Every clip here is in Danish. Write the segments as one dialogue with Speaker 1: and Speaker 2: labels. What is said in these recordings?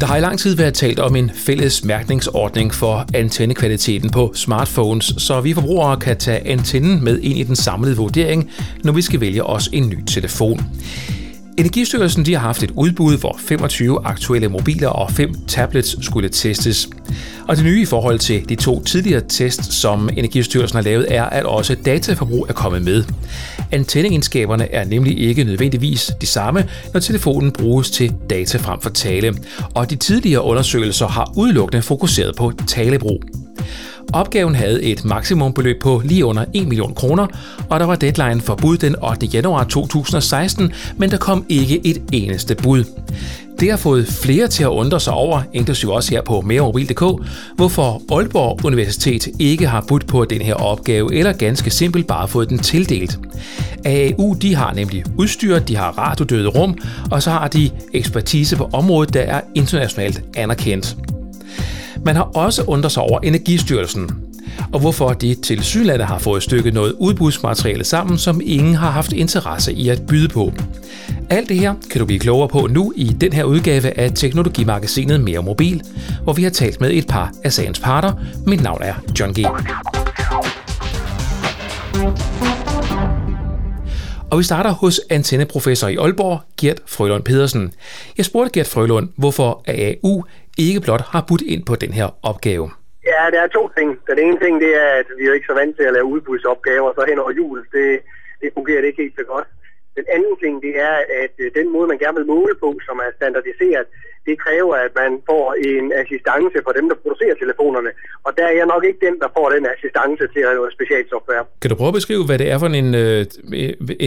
Speaker 1: Der har i lang tid været talt om en fælles mærkningsordning for antennekvaliteten på smartphones, så vi forbrugere kan tage antennen med ind i den samlede vurdering, når vi skal vælge os en ny telefon. Energistyrelsen de har haft et udbud, hvor 25 aktuelle mobiler og 5 tablets skulle testes. Og det nye i forhold til de to tidligere tests, som Energistyrelsen har lavet, er, at også dataforbrug er kommet med. Antenneegenskaberne er nemlig ikke nødvendigvis de samme, når telefonen bruges til data frem for tale. Og de tidligere undersøgelser har udelukkende fokuseret på talebrug. Opgaven havde et maksimumbeløb på lige under 1 million kroner, og der var deadline for bud den 8. januar 2016, men der kom ikke et eneste bud. Det har fået flere til at undre sig over, inklusive også her på meremobil.dk, hvorfor Aalborg Universitet ikke har budt på den her opgave, eller ganske simpelt bare fået den tildelt. AAU de har nemlig udstyr, de har radiodøde rum, og så har de ekspertise på området, der er internationalt anerkendt. Man har også undret sig over Energistyrelsen, og hvorfor de til sydlandet har fået stykket noget udbudsmateriale sammen, som ingen har haft interesse i at byde på. Alt det her kan du blive klogere på nu i den her udgave af Teknologimagasinet Mere Mobil, hvor vi har talt med et par af sagens parter. Mit navn er John G. Og vi starter hos antenneprofessor i Aalborg, Gert Frølund Pedersen. Jeg spurgte Gert Frølund, hvorfor AAU ikke blot har budt ind på den her opgave.
Speaker 2: Ja, der er to ting. Den ene ting, det er, at vi er ikke så vant til at lave udbudsopgaver, så hen over jul, det, det fungerer det ikke helt så godt. Den anden ting, det er, at øh, den måde, man gerne vil måle på, som er standardiseret, det kræver, at man får en assistance for dem, der producerer telefonerne. Og der er jeg nok ikke den, der får den assistance til at lave specialsoftware.
Speaker 1: Kan du prøve at beskrive, hvad det er for en, øh,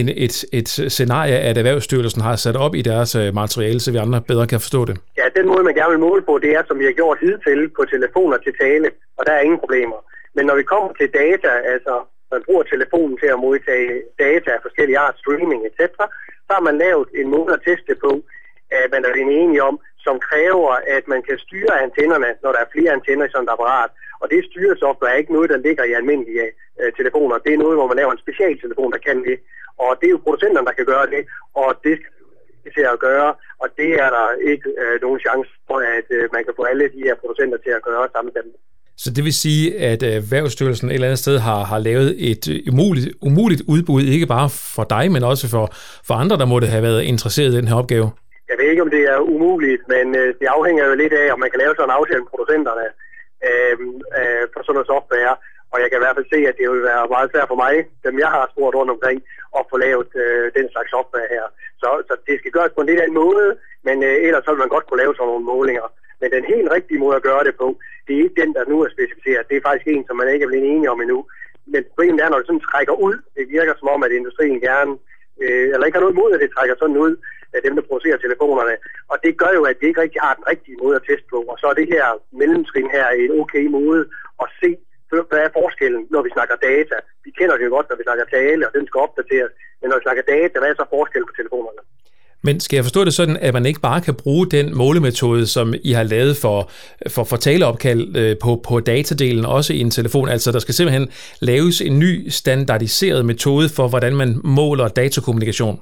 Speaker 1: en, et, et scenarie, at Erhvervsstyrelsen har sat op i deres øh, materiale, så vi andre bedre kan forstå det?
Speaker 2: Ja, den måde, man gerne vil måle på, det er, som vi har gjort hidtil på telefoner til tale, og der er ingen problemer. Men når vi kommer til data, altså man bruger telefonen til at modtage data af forskellige art, streaming etc., så har man lavet en måde at teste på, at man er enige om, som kræver, at man kan styre antennerne, når der er flere antenner i sådan et apparat. Og det styresoftware er ikke noget, der ligger i almindelige øh, telefoner. Det er noget, hvor man laver en specialtelefon, der kan det. Og det er jo producenterne, der kan gøre det, og det skal til at gøre, og det er der ikke øh, nogen chance for, at øh, man kan få alle de her producenter til at gøre sammen med dem.
Speaker 1: Så det vil sige, at øh, Erhvervsstyrelsen et eller andet sted har, har lavet et øh, umuligt, umuligt udbud, ikke bare for dig, men også for, for andre, der måtte have været interesseret i den her opgave?
Speaker 2: Jeg ved ikke, om det er umuligt, men øh, det afhænger jo lidt af, om man kan lave sådan en aftale med producenterne øh, øh, for sådan noget software. Og jeg kan i hvert fald se, at det vil være meget svært for mig, dem jeg har spurgt rundt omkring, at få lavet øh, den slags software her. Så, så det skal gøres på en lidt anden måde, men øh, ellers så vil man godt kunne lave sådan nogle målinger. Men den helt rigtige måde at gøre det på, det er ikke den, der nu er specificeret. Det er faktisk en, som man ikke er blevet enige om endnu. Men problemet er, når det sådan trækker ud, det virker som om, at industrien gerne, øh, eller ikke har noget imod, at det trækker sådan ud, af dem, der producerer telefonerne. Og det gør jo, at det ikke rigtig har den rigtige måde at teste på. Og så er det her mellemtrin her en okay måde at se, hvad er forskellen, når vi snakker data. Vi kender det jo godt, når vi snakker tale, og den skal opdateres. Men når vi snakker data, hvad er så forskellen på telefonerne?
Speaker 1: Men skal jeg forstå det sådan, at man ikke bare kan bruge den målemetode, som I har lavet for, for, for taleopkald øh, på, på datadelen, også i en telefon? Altså, der skal simpelthen laves en ny standardiseret metode for, hvordan man måler datakommunikation?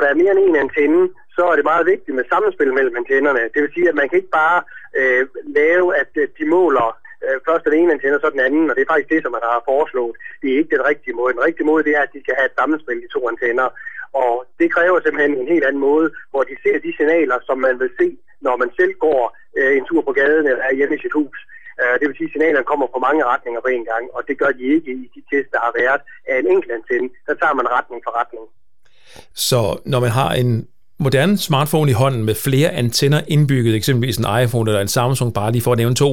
Speaker 2: Når der er mere end en antenne, så er det meget vigtigt med samspil mellem antennerne. Det vil sige, at man kan ikke bare øh, lave, at øh, de måler øh, først den ene antenne og så den anden, og det er faktisk det, som man har foreslået. Det er ikke den rigtige måde. Den rigtige måde, det er, at de skal have et sammenspil, de to antenner. Og det kræver simpelthen en helt anden måde, hvor de ser de signaler, som man vil se, når man selv går øh, en tur på gaden eller er hjemme i sit hus. Uh, det vil sige, at signalerne kommer fra mange retninger på en gang, og det gør de ikke i de tests, der har været af en enkelt antenne. Der tager man retning for retning.
Speaker 1: Så når man har en moderne smartphone i hånden med flere antenner indbygget, eksempelvis en iPhone eller en Samsung, bare lige for at nævne to,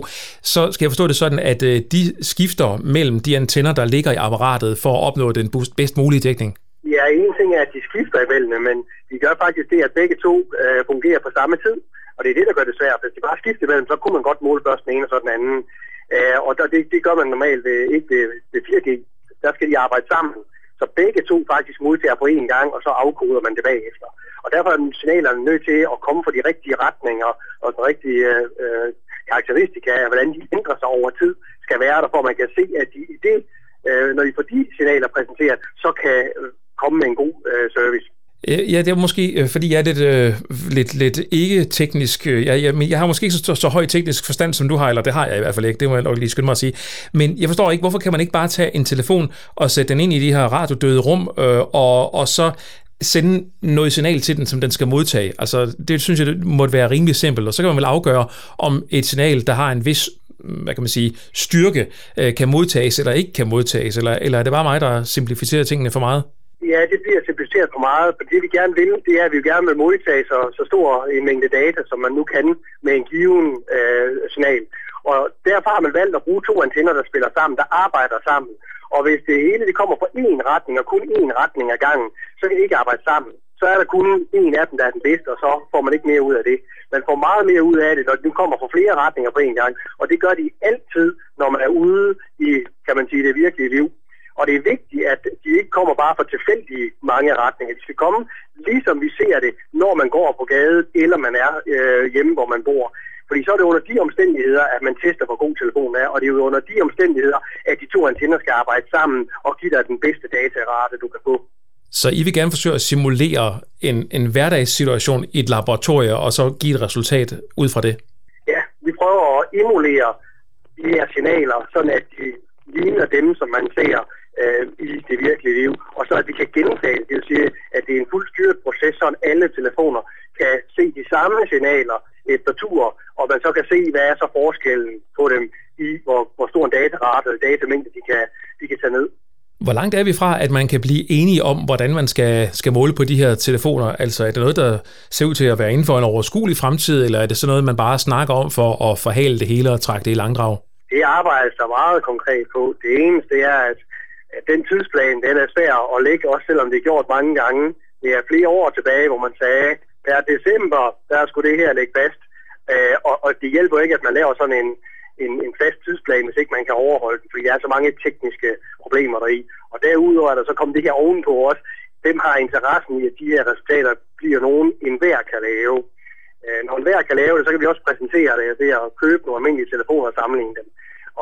Speaker 1: så skal jeg forstå det sådan, at øh, de skifter mellem de antenner, der ligger i apparatet for at opnå den bedst mulige dækning?
Speaker 2: Ja, en ting er, at de skifter imellem, men de gør faktisk det, at begge to øh, fungerer på samme tid. Og det er det, der gør det svært. Hvis de bare skifter imellem, så kunne man godt måle først den ene og så den anden. Øh, og det, det gør man normalt ved, ikke ved, ved 4G. Der skal de arbejde sammen. Så begge to faktisk modtager på én gang, og så afkoder man det bagefter. Og derfor er signalerne nødt til at komme fra de rigtige retninger og den rigtige øh, karakteristika af, hvordan de ændrer sig over tid, skal være der, for man kan se, at de i det, øh, når de får de signaler præsenteret, så kan øh, komme med en god øh, service.
Speaker 1: Ja, det er måske, øh, fordi jeg er lidt, øh, lidt, lidt ikke-teknisk. Øh, jeg, jeg, jeg har måske ikke så, så høj teknisk forstand, som du har, eller det har jeg i hvert fald ikke, det må jeg nok lige skynde mig at sige. Men jeg forstår ikke, hvorfor kan man ikke bare tage en telefon og sætte den ind i de her radiodøde rum, øh, og, og så sende noget signal til den, som den skal modtage. Altså, det synes jeg det måtte være rimelig simpelt, og så kan man vel afgøre, om et signal, der har en vis mm, hvad kan man sige, styrke, øh, kan modtages eller ikke kan modtages, eller, eller er det bare mig, der simplificerer tingene for meget?
Speaker 2: Ja, det bliver simplificeret for meget. For det vi gerne vil, det er, at vi gerne vil modtage så, så stor en mængde data, som man nu kan med en given øh, signal. Og derfor har man valgt at bruge to antenner, der spiller sammen, der arbejder sammen. Og hvis det hele det kommer fra én retning, og kun én retning ad gangen, så kan det ikke arbejde sammen. Så er der kun én af dem, der er den bedste, og så får man ikke mere ud af det. Man får meget mere ud af det, når den kommer fra flere retninger på én gang. Og det gør de altid, når man er ude i, kan man sige, det virkelige liv. Og det er vigtigt, at de ikke kommer bare fra tilfældige mange retninger. De skal komme, ligesom vi ser det, når man går på gaden, eller man er øh, hjemme, hvor man bor. Fordi så er det under de omstændigheder, at man tester, hvor god telefonen er, og det er jo under de omstændigheder, at de to antenner skal arbejde sammen og give dig den bedste datarate, du kan få.
Speaker 1: Så I vil gerne forsøge at simulere en, en hverdagssituation i et laboratorie, og så give et resultat ud fra det?
Speaker 2: Ja, vi prøver at emulere de her signaler, sådan at de ligner dem, som man ser øh, i det virkelige liv, og så at vi kan gentage det, vil sige, at det er en fuldstyret proces, så alle telefoner kan se de samme signaler efter tur, og man så kan se, hvad er så forskellen på dem i, hvor, hvor stor en datarate eller datamængde de kan, de kan tage ned.
Speaker 1: Hvor langt er vi fra, at man kan blive enige om, hvordan man skal, skal måle på de her telefoner? Altså er det noget, der ser ud til at være inden for en overskuelig fremtid, eller er det sådan noget, man bare snakker om for at forhale det hele og trække det i langdrag?
Speaker 2: Det arbejdes der meget konkret på. Det eneste er, at den tidsplan, den er svær at lægge, også selvom det er gjort mange gange. Det er flere år tilbage, hvor man sagde, per december, der skulle det her ligge fast. Øh, og, og det hjælper ikke, at man laver sådan en, en, en fast tidsplan, hvis ikke man kan overholde den, fordi der er så mange tekniske problemer deri. Og derudover er der så kommet det her ovenpå også. Dem har interessen i, at de her resultater bliver nogen, enhver kan lave. Øh, når enhver kan lave det, så kan vi også præsentere det ved at købe nogle almindelige telefoner og sammenligne dem.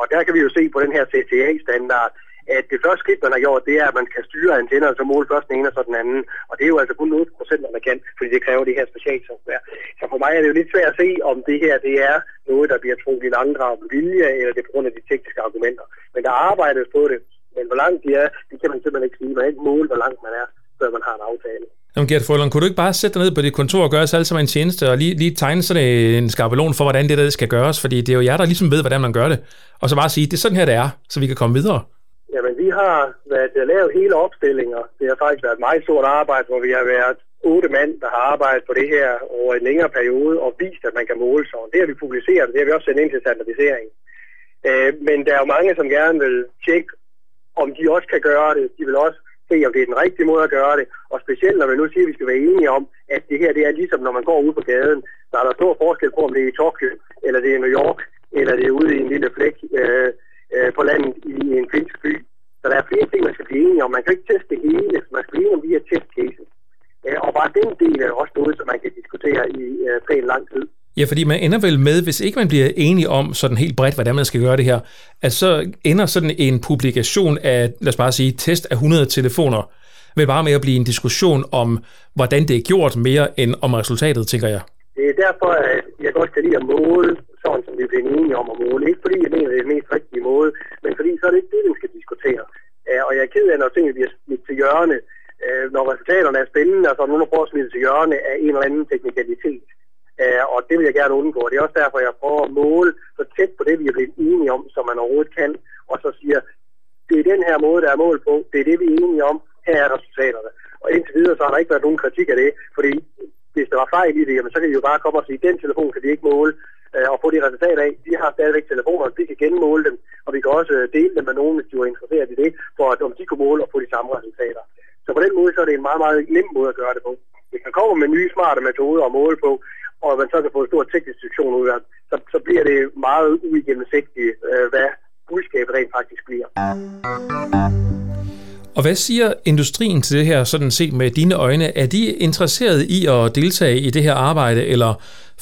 Speaker 2: Og der kan vi jo se på den her CTA-standard, at det første skridt, man har gjort, det er, at man kan styre antenner, og så måle først den ene og så den anden. Og det er jo altså kun 8 procent, man kan, fordi det kræver det her specialsoftware. Så for mig er det jo lidt svært at se, om det her det er noget, der bliver trukket i langdrag med vilje, eller det er på grund af de tekniske argumenter. Men der arbejdes på det. Men hvor langt de er, det kan man simpelthen ikke sige. Man kan ikke måle, hvor langt man er, før man har en aftale.
Speaker 1: Jamen Gert Frølund, kunne du ikke bare sætte dig ned på dit kontor og gøre os alle sammen en tjeneste, og lige, lige tegne sådan en skabelon for, hvordan det der skal gøres, fordi det er jo jer, der ligesom ved, hvordan man gør det. Og så bare sige, det er sådan her, det er, så vi kan komme videre.
Speaker 2: Jamen, vi har været øh, lavet hele opstillinger. Det har faktisk været et meget stort arbejde, hvor vi har været otte mand, der har arbejdet på det her over en længere periode og vist, at man kan måle sig. Det har vi publiceret, det har vi også sendt ind til standardisering. Øh, men der er jo mange, som gerne vil tjekke, om de også kan gøre det. De vil også se, om det er den rigtige måde at gøre det. Og specielt, når vi nu siger, at vi skal være enige om, at det her det er ligesom, når man går ud på gaden. Der er der stor forskel på, om det er i Tokyo, eller det er i New York, eller det er ude i en lille flæk øh, øh, på landet i en finsk by. Så der er flere ting, man skal blive enige om. Man kan ikke teste det hele, man skal blive enige om de her test cases. Øh, og bare den del er også noget, som man kan diskutere i øh, pænt lang tid.
Speaker 1: Ja, fordi man ender vel med, hvis ikke man bliver enige om sådan helt bredt, hvordan man skal gøre det her, at så ender sådan en publikation af, lad os bare sige, test af 100 telefoner, vel bare med at blive en diskussion om, hvordan det er gjort mere end om resultatet, tænker jeg.
Speaker 2: Det er derfor, at jeg godt kan lide at måle, sådan som vi er blevet enige om at måle. Ikke fordi jeg mener, det er den mest rigtige måde, men fordi så er det ikke det, vi skal diskutere. Og jeg er ked af, når tingene bliver smidt til hjørne, når resultaterne er spændende, og så er nogen, der prøver at smide til hjørne af en eller anden teknikalitet. Og det vil jeg gerne undgå. Det er også derfor, jeg prøver at måle så tæt på det, vi er blevet enige om, som man overhovedet kan, og så siger, det er den her måde, der er mål på, det er det, vi er enige om, her er resultaterne. Og indtil videre, så har der ikke været nogen kritik af det, fordi hvis der var fejl i det, jamen, så kan de jo bare komme og sige, den telefon kan de ikke måle øh, og få de resultater af. De har stadigvæk telefoner, vi kan genmåle dem, og vi kan også øh, dele dem med nogen, hvis de var interesseret i det, for at om de kunne måle og få de samme resultater. Så på den måde, så er det en meget, meget nem måde at gøre det på. Hvis man kommer med nye smarte metoder at måle på, og man så kan få en stor teknisk diskussion ud af så, så bliver det meget uigennemsigtigt, øh, hvad budskabet rent faktisk bliver.
Speaker 1: Og hvad siger industrien til det her, sådan set med dine øjne? Er de interesserede i at deltage i det her arbejde, eller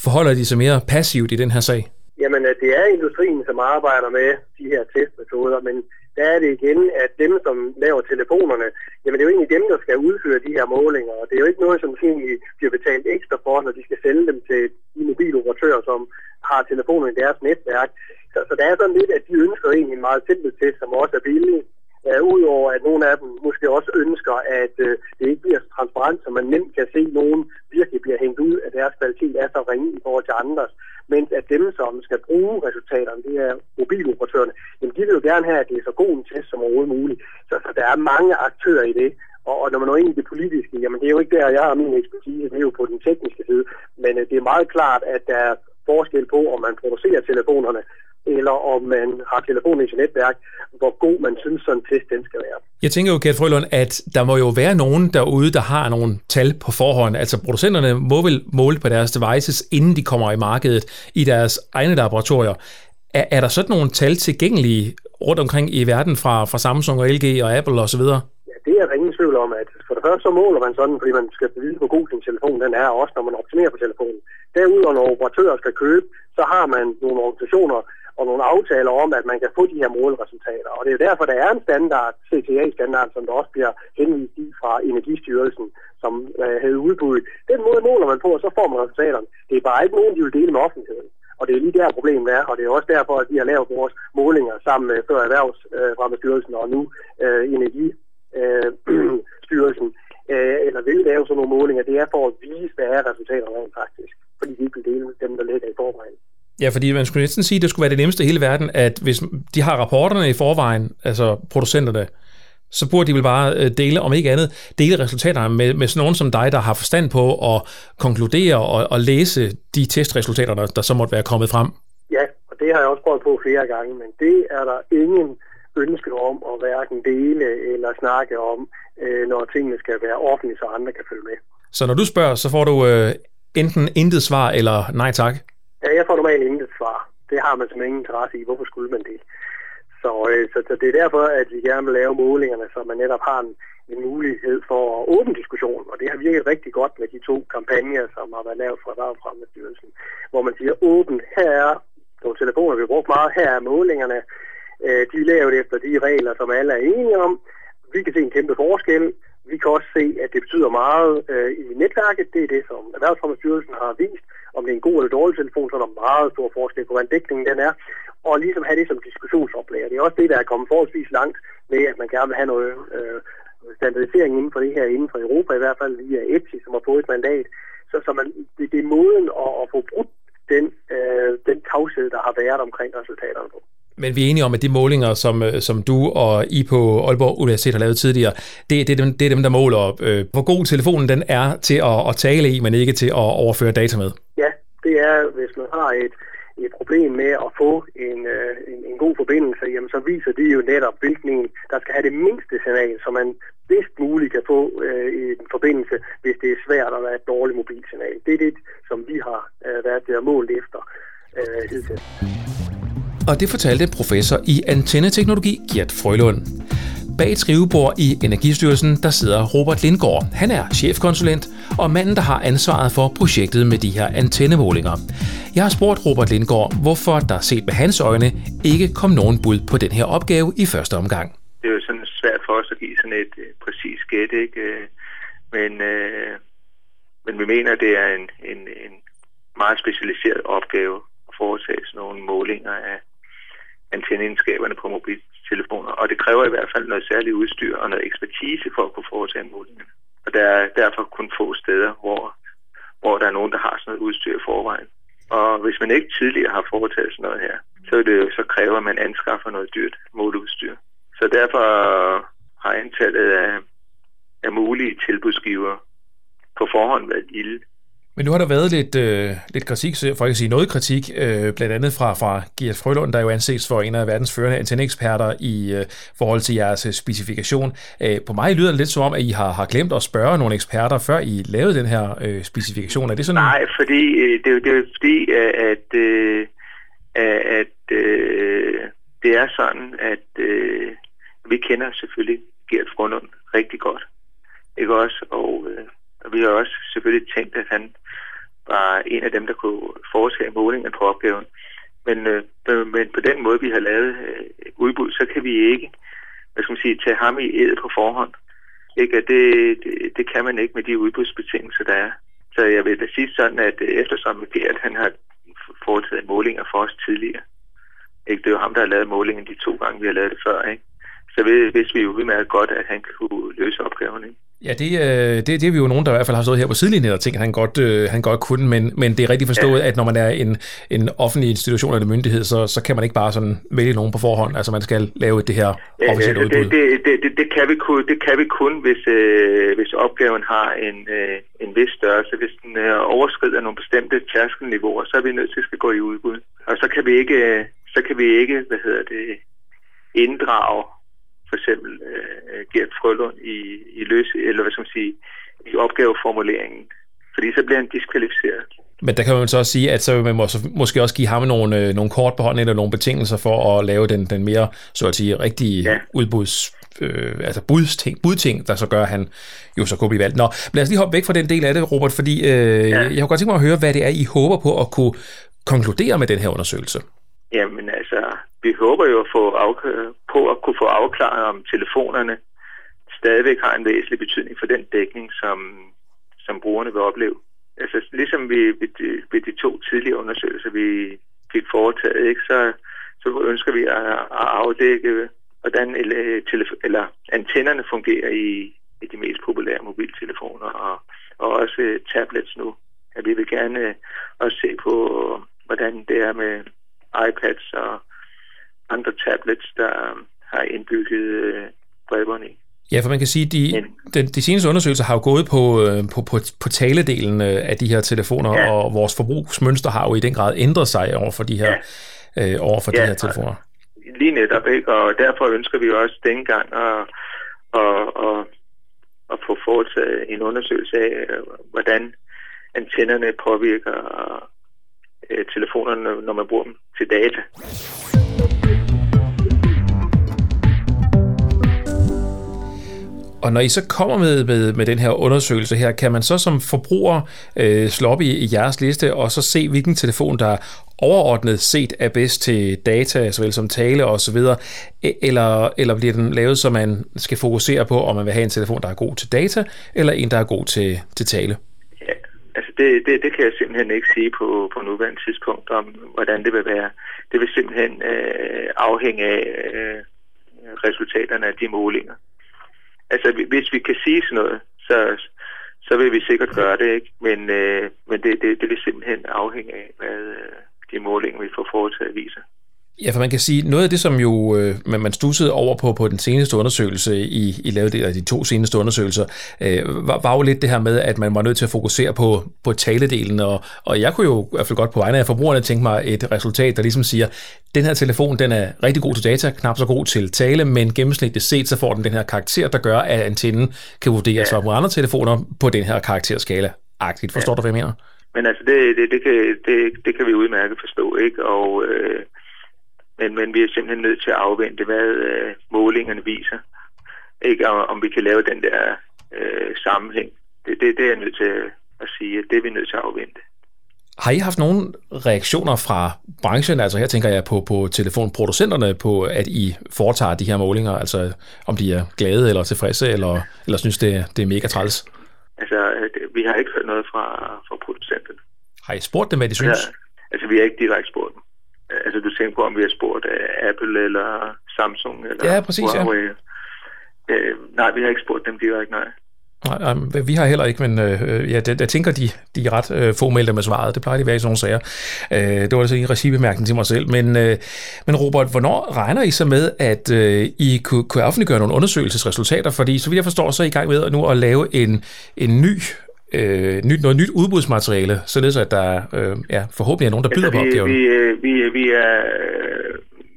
Speaker 1: forholder de sig mere passivt i den her sag?
Speaker 2: Jamen, øh, det er industrien, som arbejder med de her testmetoder, men der er det igen, at dem, som laver telefonerne, jamen det er jo egentlig dem, der skal udføre de her målinger, og det er jo ikke noget, som egentlig bliver betalt ekstra for, når de skal sælge dem til de mobiloperatører, som har telefonerne i deres netværk. Så, så der er sådan lidt, at de ønsker egentlig en meget simpel test, som også er billig, Ja, Udover at nogle af dem måske også ønsker, at øh, det ikke bliver så transparent, så man nemt kan se, at nogen virkelig bliver hængt ud, at deres kvalitet er så ringe i forhold til andres. Mens at dem, som skal bruge resultaterne, det er mobiloperatørerne, jamen de vil jo gerne have, at det er så god en test som overhovedet muligt. Så, så der er mange aktører i det. Og, og når man når ind i det politiske, jamen det er jo ikke der, jeg har min ekspertise, det er jo på den tekniske side. Men øh, det er meget klart, at der er forskel på, om man producerer telefonerne, eller om man har telefonen i sit netværk, hvor god man synes, sådan en test den skal være.
Speaker 1: Jeg tænker jo, Kjeld Frølund, at der må jo være nogen derude, der har nogle tal på forhånd. Altså producenterne må vel måle på deres devices, inden de kommer i markedet i deres egne laboratorier. Er, er der sådan nogle tal tilgængelige rundt omkring i verden fra, fra Samsung og LG og Apple osv.?
Speaker 2: Ja, det er der ingen tvivl om, at for det første så måler man sådan, fordi man skal bevise, hvor god sin telefon den er, også når man optimerer på telefonen. Derudover, når operatører skal købe, så har man nogle organisationer, og nogle aftaler om, at man kan få de her målresultater. Og det er jo derfor, der er en standard, CTA-standard, som der også bliver henvist i fra Energistyrelsen, som øh, havde udbuddet. Den måde måler man på, og så får man resultaterne. Det er bare ikke nogen, de vil dele med offentligheden. Og det er lige der problemet er, og det er også derfor, at vi har lavet vores målinger sammen med Før Erhvervsfremmestyrelsen øh, og nu øh, Energistyrelsen, øh, øh, eller vil lave sådan nogle målinger. Det er for at vise, hvad er resultaterne rent faktisk, fordi vi ikke vil dele dem, der ligger i forvejen.
Speaker 1: Ja, fordi man skulle næsten sige, at det skulle være det nemmeste i hele verden, at hvis de har rapporterne i forvejen, altså producenterne, så burde de vel bare øh, dele, om ikke andet, dele resultaterne med, med sådan nogen som dig, der har forstand på at konkludere og, og læse de testresultater, der, der så måtte være kommet frem.
Speaker 2: Ja, og det har jeg også prøvet på flere gange, men det er der ingen ønske om at hverken dele eller snakke om, øh, når tingene skal være offentlige, så andre kan følge med.
Speaker 1: Så når du spørger, så får du øh, enten intet svar eller nej tak?
Speaker 2: Ja, jeg får normalt intet svar. Det har man simpelthen ingen interesse i. Hvorfor skulle man det? Så, øh, så, så det er derfor, at vi gerne vil lave målingerne, så man netop har en, en mulighed for at diskussion. Og det har virket rigtig godt med de to kampagner, som har været lavet fra Erhvervsfremmestyrelsen, hvor man siger åbent, her er nogle telefoner, vi har brugt meget, her er målingerne. Øh, de er lavet efter de regler, som alle er enige om. Vi kan se en kæmpe forskel. Vi kan også se, at det betyder meget øh, i netværket. Det er det, som Erhvervsfremmestyrelsen har vist om det er en god eller dårlig telefon, så er der meget stor forskel på, hvordan dækningen den er, og ligesom have det som diskussionsoplæg. Det er også det, der er kommet forholdsvis langt med, at man gerne vil have noget øh, standardisering inden for det her, inden for Europa, i hvert fald via EPSI, som har fået et mandat. Så, så man, det, det er måden at, at få brudt den, øh, den tavshed, der har været omkring resultaterne på.
Speaker 1: Men vi er enige om, at de målinger, som, øh, som du og I på Aalborg Universitet har lavet tidligere, det, det, er, dem, det er dem, der måler, øh, hvor god telefonen den er til at, at tale i, men ikke til at overføre data med.
Speaker 2: Ja, det er, hvis man har et, et problem med at få en, øh, en, en god forbindelse, jamen så viser det jo netop, hvilken en, der skal have det mindste signal, så man bedst muligt kan få øh, en forbindelse, hvis det er svært at være et dårligt mobilsignal. Det er det, som vi har øh, været der målt efter øh, hidtil.
Speaker 1: Og det fortalte professor i antenneteknologi Gert Frølund. Bag et skrivebord i Energistyrelsen, der sidder Robert Lindgaard. Han er chefkonsulent og manden, der har ansvaret for projektet med de her antennemålinger. Jeg har spurgt Robert Lindgaard, hvorfor der set med hans øjne ikke kom nogen bud på den her opgave i første omgang.
Speaker 3: Det er jo sådan svært for os at give sådan et øh, uh, præcis gæt, ikke? Øh, men, uh, men vi mener, det er en, en, en meget specialiseret opgave foretages nogle målinger af, antenneindskaberne på mobiltelefoner, og det kræver i hvert fald noget særligt udstyr og noget ekspertise for at kunne foretage målingerne. Og der er derfor kun få steder, hvor, hvor der er nogen, der har sådan noget udstyr i forvejen. Og hvis man ikke tidligere har foretaget sådan noget her, så det jo så kræver at man anskaffer noget dyrt måleudstyr. Så derfor har antallet af, af mulige tilbudsgiver på forhånd været lille.
Speaker 1: Men nu har der været lidt, øh, lidt kritik, for ikke at sige noget kritik, øh, blandt andet fra, fra Gert Frølund, der jo anses for en af verdens førende antenneeksperter i øh, forhold til jeres øh, specifikation. Øh, på mig lyder det lidt som om, at I har, har glemt at spørge nogle eksperter, før I lavede den her øh, specifikation. Er det sådan?
Speaker 3: Nej, fordi øh, det, det er fordi, øh, at, øh, at øh, det er sådan, at øh, vi kender selvfølgelig Gert Frølund rigtig godt. Ikke også? Og, øh, og vi har også selvfølgelig tænkt, at han var en af dem, der kunne foretage målingen på opgaven. Men, øh, men på den måde, vi har lavet øh, udbud, så kan vi ikke hvad skal man sige, tage ham i æd på forhånd. Ikke? Det, det, det kan man ikke med de udbudsbetingelser, der er. Så jeg vil da sige sådan, at eftersom Gert, han har foretaget målinger for os tidligere, ikke? det er jo ham, der har lavet målingen de to gange, vi har lavet det før, ikke? så vidste vi jo udmærket godt, at han kunne løse opgaven. Ikke?
Speaker 1: Ja, det, øh, det, det er vi jo nogen, der i hvert fald har stået her på sidelinjen og tænkt, at han godt, øh, han godt kunne, men, men det er rigtig forstået, ja. at når man er en, en offentlig institution eller myndighed, så, så kan man ikke bare sådan vælge nogen på forhånd. Altså man skal lave det her officielle
Speaker 3: ja,
Speaker 1: udbud.
Speaker 3: Det, det, det, det, det, kan vi kun, det kan vi kun, hvis, øh, hvis opgaven har en, øh, en vis størrelse. Hvis den øh, overskrider nogle bestemte tærskelniveauer, så er vi nødt til at skal gå i udbud. Og så kan vi ikke, så kan vi ikke hvad hedder det, inddrage for eksempel øh, Gert Frølund i, i løs, eller hvad skal man sige, i opgaveformuleringen. Fordi så bliver han diskvalificeret.
Speaker 1: Men der kan man så også sige, at så vil man måske også give ham nogle, øh, nogle kort på hånden eller nogle betingelser for at lave den, den mere, så at sige, rigtige ja. udbuds, øh, altså budsting, budting, der så gør, at han jo så kunne blive valgt. Nå, lad os lige hoppe væk fra den del af det, Robert, fordi øh, ja. jeg kunne godt tænke mig at høre, hvad det er, I håber på at kunne konkludere med den her undersøgelse.
Speaker 3: Jamen altså, vi håber jo at få på at kunne få afklaret, om telefonerne stadigvæk har en væsentlig betydning for den dækning, som, som brugerne vil opleve. Altså ligesom vi ved de, ved de to tidligere undersøgelser, vi fik foretaget, ikke, så, så ønsker vi at, at afdække, hvordan eller, eller antennerne fungerer i, i de mest populære mobiltelefoner og, og også tablets nu. At vi vil gerne øh, også se på, hvordan det er med iPads og andre tablets, der har indbygget øh, bredbånd i.
Speaker 1: Ja, for man kan sige, at de, de, de seneste undersøgelser har jo gået på, øh, på, på, på taledelen øh, af de her telefoner, ja. og vores forbrugsmønster har jo i den grad ændret sig over for de her, ja. øh, over for ja, de her telefoner.
Speaker 3: Lige netop, ikke? og derfor ønsker vi også dengang at, at, at, at få foretaget en undersøgelse af, hvordan antennerne påvirker telefonerne, når man bruger dem til data.
Speaker 1: Og når I så kommer med, med, med den her undersøgelse her, kan man så som forbruger øh, slå op i, i jeres liste og så se, hvilken telefon, der overordnet set er bedst til data, såvel som tale og så videre, e, eller, eller bliver den lavet, så man skal fokusere på, om man vil have en telefon, der er god til data, eller en, der er god til, til tale?
Speaker 3: Ja, altså det, det, det kan jeg simpelthen ikke sige på, på nuværende tidspunkt, om hvordan det vil være. Det vil simpelthen øh, afhænge af øh, resultaterne af de målinger altså hvis vi kan sige sådan noget, så, så vil vi sikkert gøre det, ikke? Men, øh, men det, det, det vil simpelthen afhænge af, hvad øh, de målinger, vi får foretaget, viser.
Speaker 1: Ja, for man kan sige, noget af det, som jo øh, man stussede over på på den seneste undersøgelse, I, I lavede det, de to seneste undersøgelser, øh, var, var jo lidt det her med, at man var nødt til at fokusere på, på taledelen, og, og jeg kunne jo i hvert fald godt på vegne af forbrugerne tænke mig et resultat, der ligesom siger, den her telefon, den er rigtig god til data, knap så god til tale, men gennemsnitligt set, så får den den her karakter, der gør, at antennen kan vurderes ja. op mod andre telefoner på den her karakterskala. Agtigt, forstår ja. du, hvad jeg mener?
Speaker 3: Men altså, det, det, det, kan, det, det kan vi udmærket forstå, ikke? Og øh, men, men vi er simpelthen nødt til at afvente, hvad øh, målingerne viser. Ikke om, om vi kan lave den der øh, sammenhæng. Det, det, det er jeg nødt til at sige, at det er vi nødt til at afvente.
Speaker 1: Har I haft nogle reaktioner fra branchen, altså her tænker jeg på, på telefonproducenterne, på at I foretager de her målinger, altså om de er glade eller tilfredse, eller, eller synes det, det er mega træls?
Speaker 3: Altså, vi har ikke hørt noget fra, fra producenterne.
Speaker 1: Har I spurgt dem, hvad de synes?
Speaker 3: Ja, altså, vi har ikke direkte spurgt dem. Altså, du tænker på, om vi har spurgt uh, Apple eller Samsung eller
Speaker 1: ja, præcis, Huawei.
Speaker 3: Ja. Uh, nej, vi har ikke spurgt dem direkte, nej.
Speaker 1: Nej, nej, vi har heller ikke, men øh, ja, det, jeg tænker, de, de er ret øh, fåmeldte med svaret. Det plejer de at være i sådan nogle sager. Øh, det var altså en regibemærkning til mig selv. Men, øh, men Robert, hvornår regner I så med, at øh, I kunne, kunne offentliggøre nogle undersøgelsesresultater? Fordi så vidt jeg forstår, så er I i gang med nu at lave en, en ny øh, nyt, noget nyt udbudsmateriale, således at der øh, ja, forhåbentlig er nogen, der byder altså,
Speaker 3: vi,
Speaker 1: på opgaven?
Speaker 3: Vi, vi, vi, er,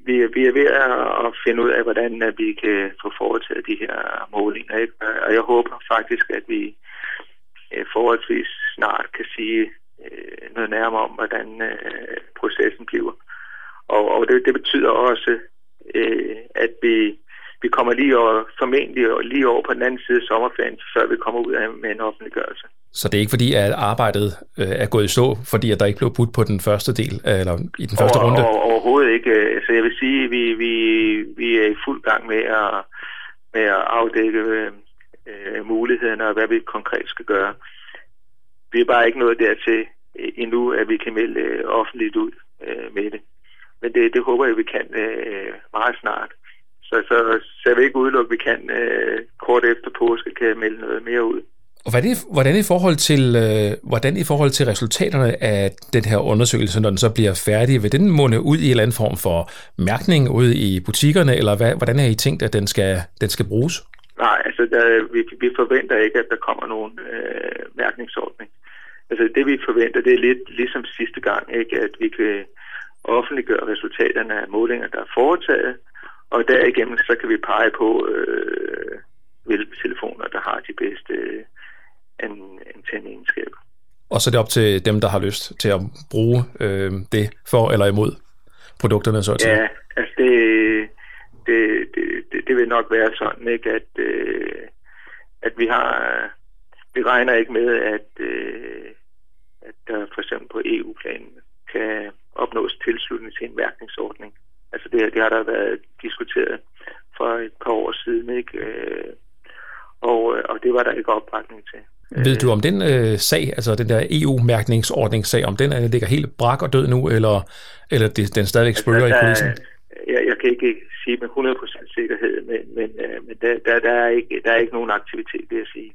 Speaker 3: vi, vi er ved at finde ud af, hvordan vi kan få foretaget de her målinger. Ikke? Og jeg håber faktisk, at vi øh, forholdsvis snart kan sige øh, noget nærmere om, hvordan øh, processen bliver. Og, og det, det betyder også, øh, at vi vi kommer lige over, formentlig lige over på den anden side af sommerferien, før vi kommer ud af med en offentliggørelse.
Speaker 1: Så det er ikke fordi, at arbejdet øh, er gået i stå, fordi at der ikke blev budt på den første del, eller i den første over, runde?
Speaker 3: Over, overhovedet ikke. Altså jeg vil sige, at vi, vi, vi er i fuld gang med at, med at afdække øh, mulighederne og hvad vi konkret skal gøre. Vi er bare ikke nået dertil endnu, at vi kan melde øh, offentligt ud øh, med det. Men det, det håber jeg, vi kan øh, meget snart. Så, så, så jeg vil ikke udelukke, at vi kan øh, kort efter påske kan melde noget mere ud.
Speaker 1: Og hvordan, hvordan, i forhold til, øh, hvordan i forhold til resultaterne af den her undersøgelse, når den så bliver færdig, vil den munde ud i en eller anden form for mærkning ude i butikkerne, eller hvad, hvordan har I tænkt, at den skal, den skal bruges?
Speaker 3: Nej, altså der, vi, vi forventer ikke, at der kommer nogen øh, mærkningsordning. Altså det vi forventer, det er lidt ligesom sidste gang, ikke, at vi kan offentliggøre resultaterne af målinger, der er foretaget, og derigennem så kan vi pege på, øh, hvilke telefoner, der har de bedste øh, antenneenskaber.
Speaker 1: Og så er det op til dem, der har lyst til at bruge øh, det for eller imod produkterne, så
Speaker 3: til. Ja, altså det, det, det, det vil nok være sådan, ikke, at, øh, at vi har, vi regner ikke med, at, øh, at der for eksempel på EU-planen kan opnås tilslutning til en mærkningsordning. Altså det, det har der været diskuteret for et par år siden, ikke? Øh, og, og det var der ikke opbakning til.
Speaker 1: Ved du om den øh, sag, altså den der EU-mærkningsordningssag, om den er, ligger helt brak og død nu, eller, eller det, den stadigvæk spørger altså, i kulissen?
Speaker 3: Jeg, jeg kan ikke sige med 100% sikkerhed, men, men, øh, men der, der, der, er ikke, der er ikke nogen aktivitet, vil jeg sige.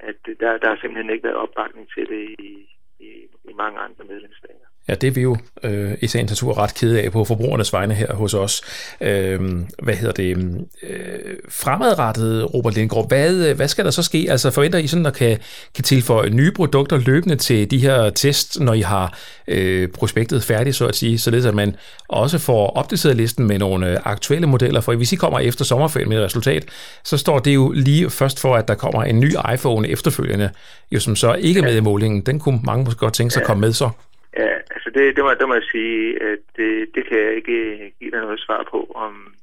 Speaker 3: At der, der har simpelthen ikke været opbakning til det i, i, i mange andre medlemsstater.
Speaker 1: Ja, det er vi jo øh, i sagens natur ret kede af på forbrugernes vegne her hos os. Øh, hvad hedder det? Øh, fremadrettet, Robert Lindgaard, hvad, øh, hvad skal der så ske? Altså forventer I sådan, at kan, kan tilføje nye produkter løbende til de her tests, når I har øh, prospektet færdigt, så at sige, således at man også får opdateret listen med nogle øh, aktuelle modeller, for hvis I kommer efter sommerferien med et resultat, så står det jo lige først for, at der kommer en ny iPhone efterfølgende, jo som så ikke er med i målingen. Den kunne mange måske godt tænke sig at komme med så.
Speaker 3: Ja, altså det, det, må, det må jeg sige, at det, det kan jeg ikke øh, give dig noget svar på, om,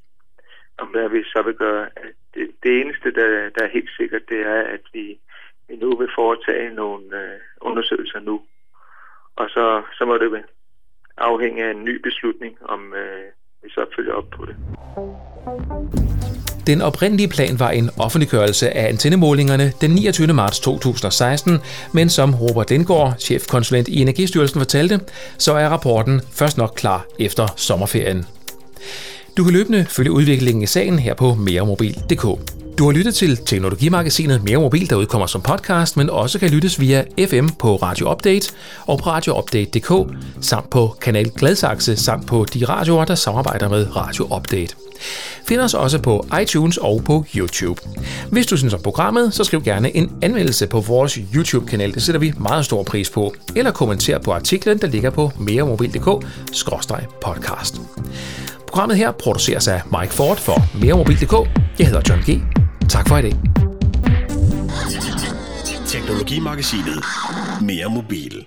Speaker 3: om hvad vi så vil gøre. Det, det eneste, der, der er helt sikkert, det er, at vi, vi nu vil foretage nogle øh, undersøgelser nu. Og så, så må det afhænge af en ny beslutning, om øh, vi så følger op på det.
Speaker 1: Den oprindelige plan var en offentliggørelse af antennemålingerne den 29. marts 2016, men som Robert Lindgaard, chefkonsulent i Energistyrelsen, fortalte, så er rapporten først nok klar efter sommerferien. Du kan løbende følge udviklingen i sagen her på meremobil.dk. Du har lyttet til Teknologimagasinet Mere Mobil, der udkommer som podcast, men også kan lyttes via FM på Radio Update og på radioupdate.dk, samt på Kanal Gladsaxe, samt på de radioer, der samarbejder med Radio Update. Find os også på iTunes og på YouTube. Hvis du synes om programmet, så skriv gerne en anmeldelse på vores YouTube-kanal. Det sætter vi meget stor pris på. Eller kommenter på artiklen, der ligger på meremobil.dk-podcast. Programmet her produceres af Mike Ford for meremobil.dk. Jeg hedder John G. Tak for i dag. Teknologimagasinet Mere Mobil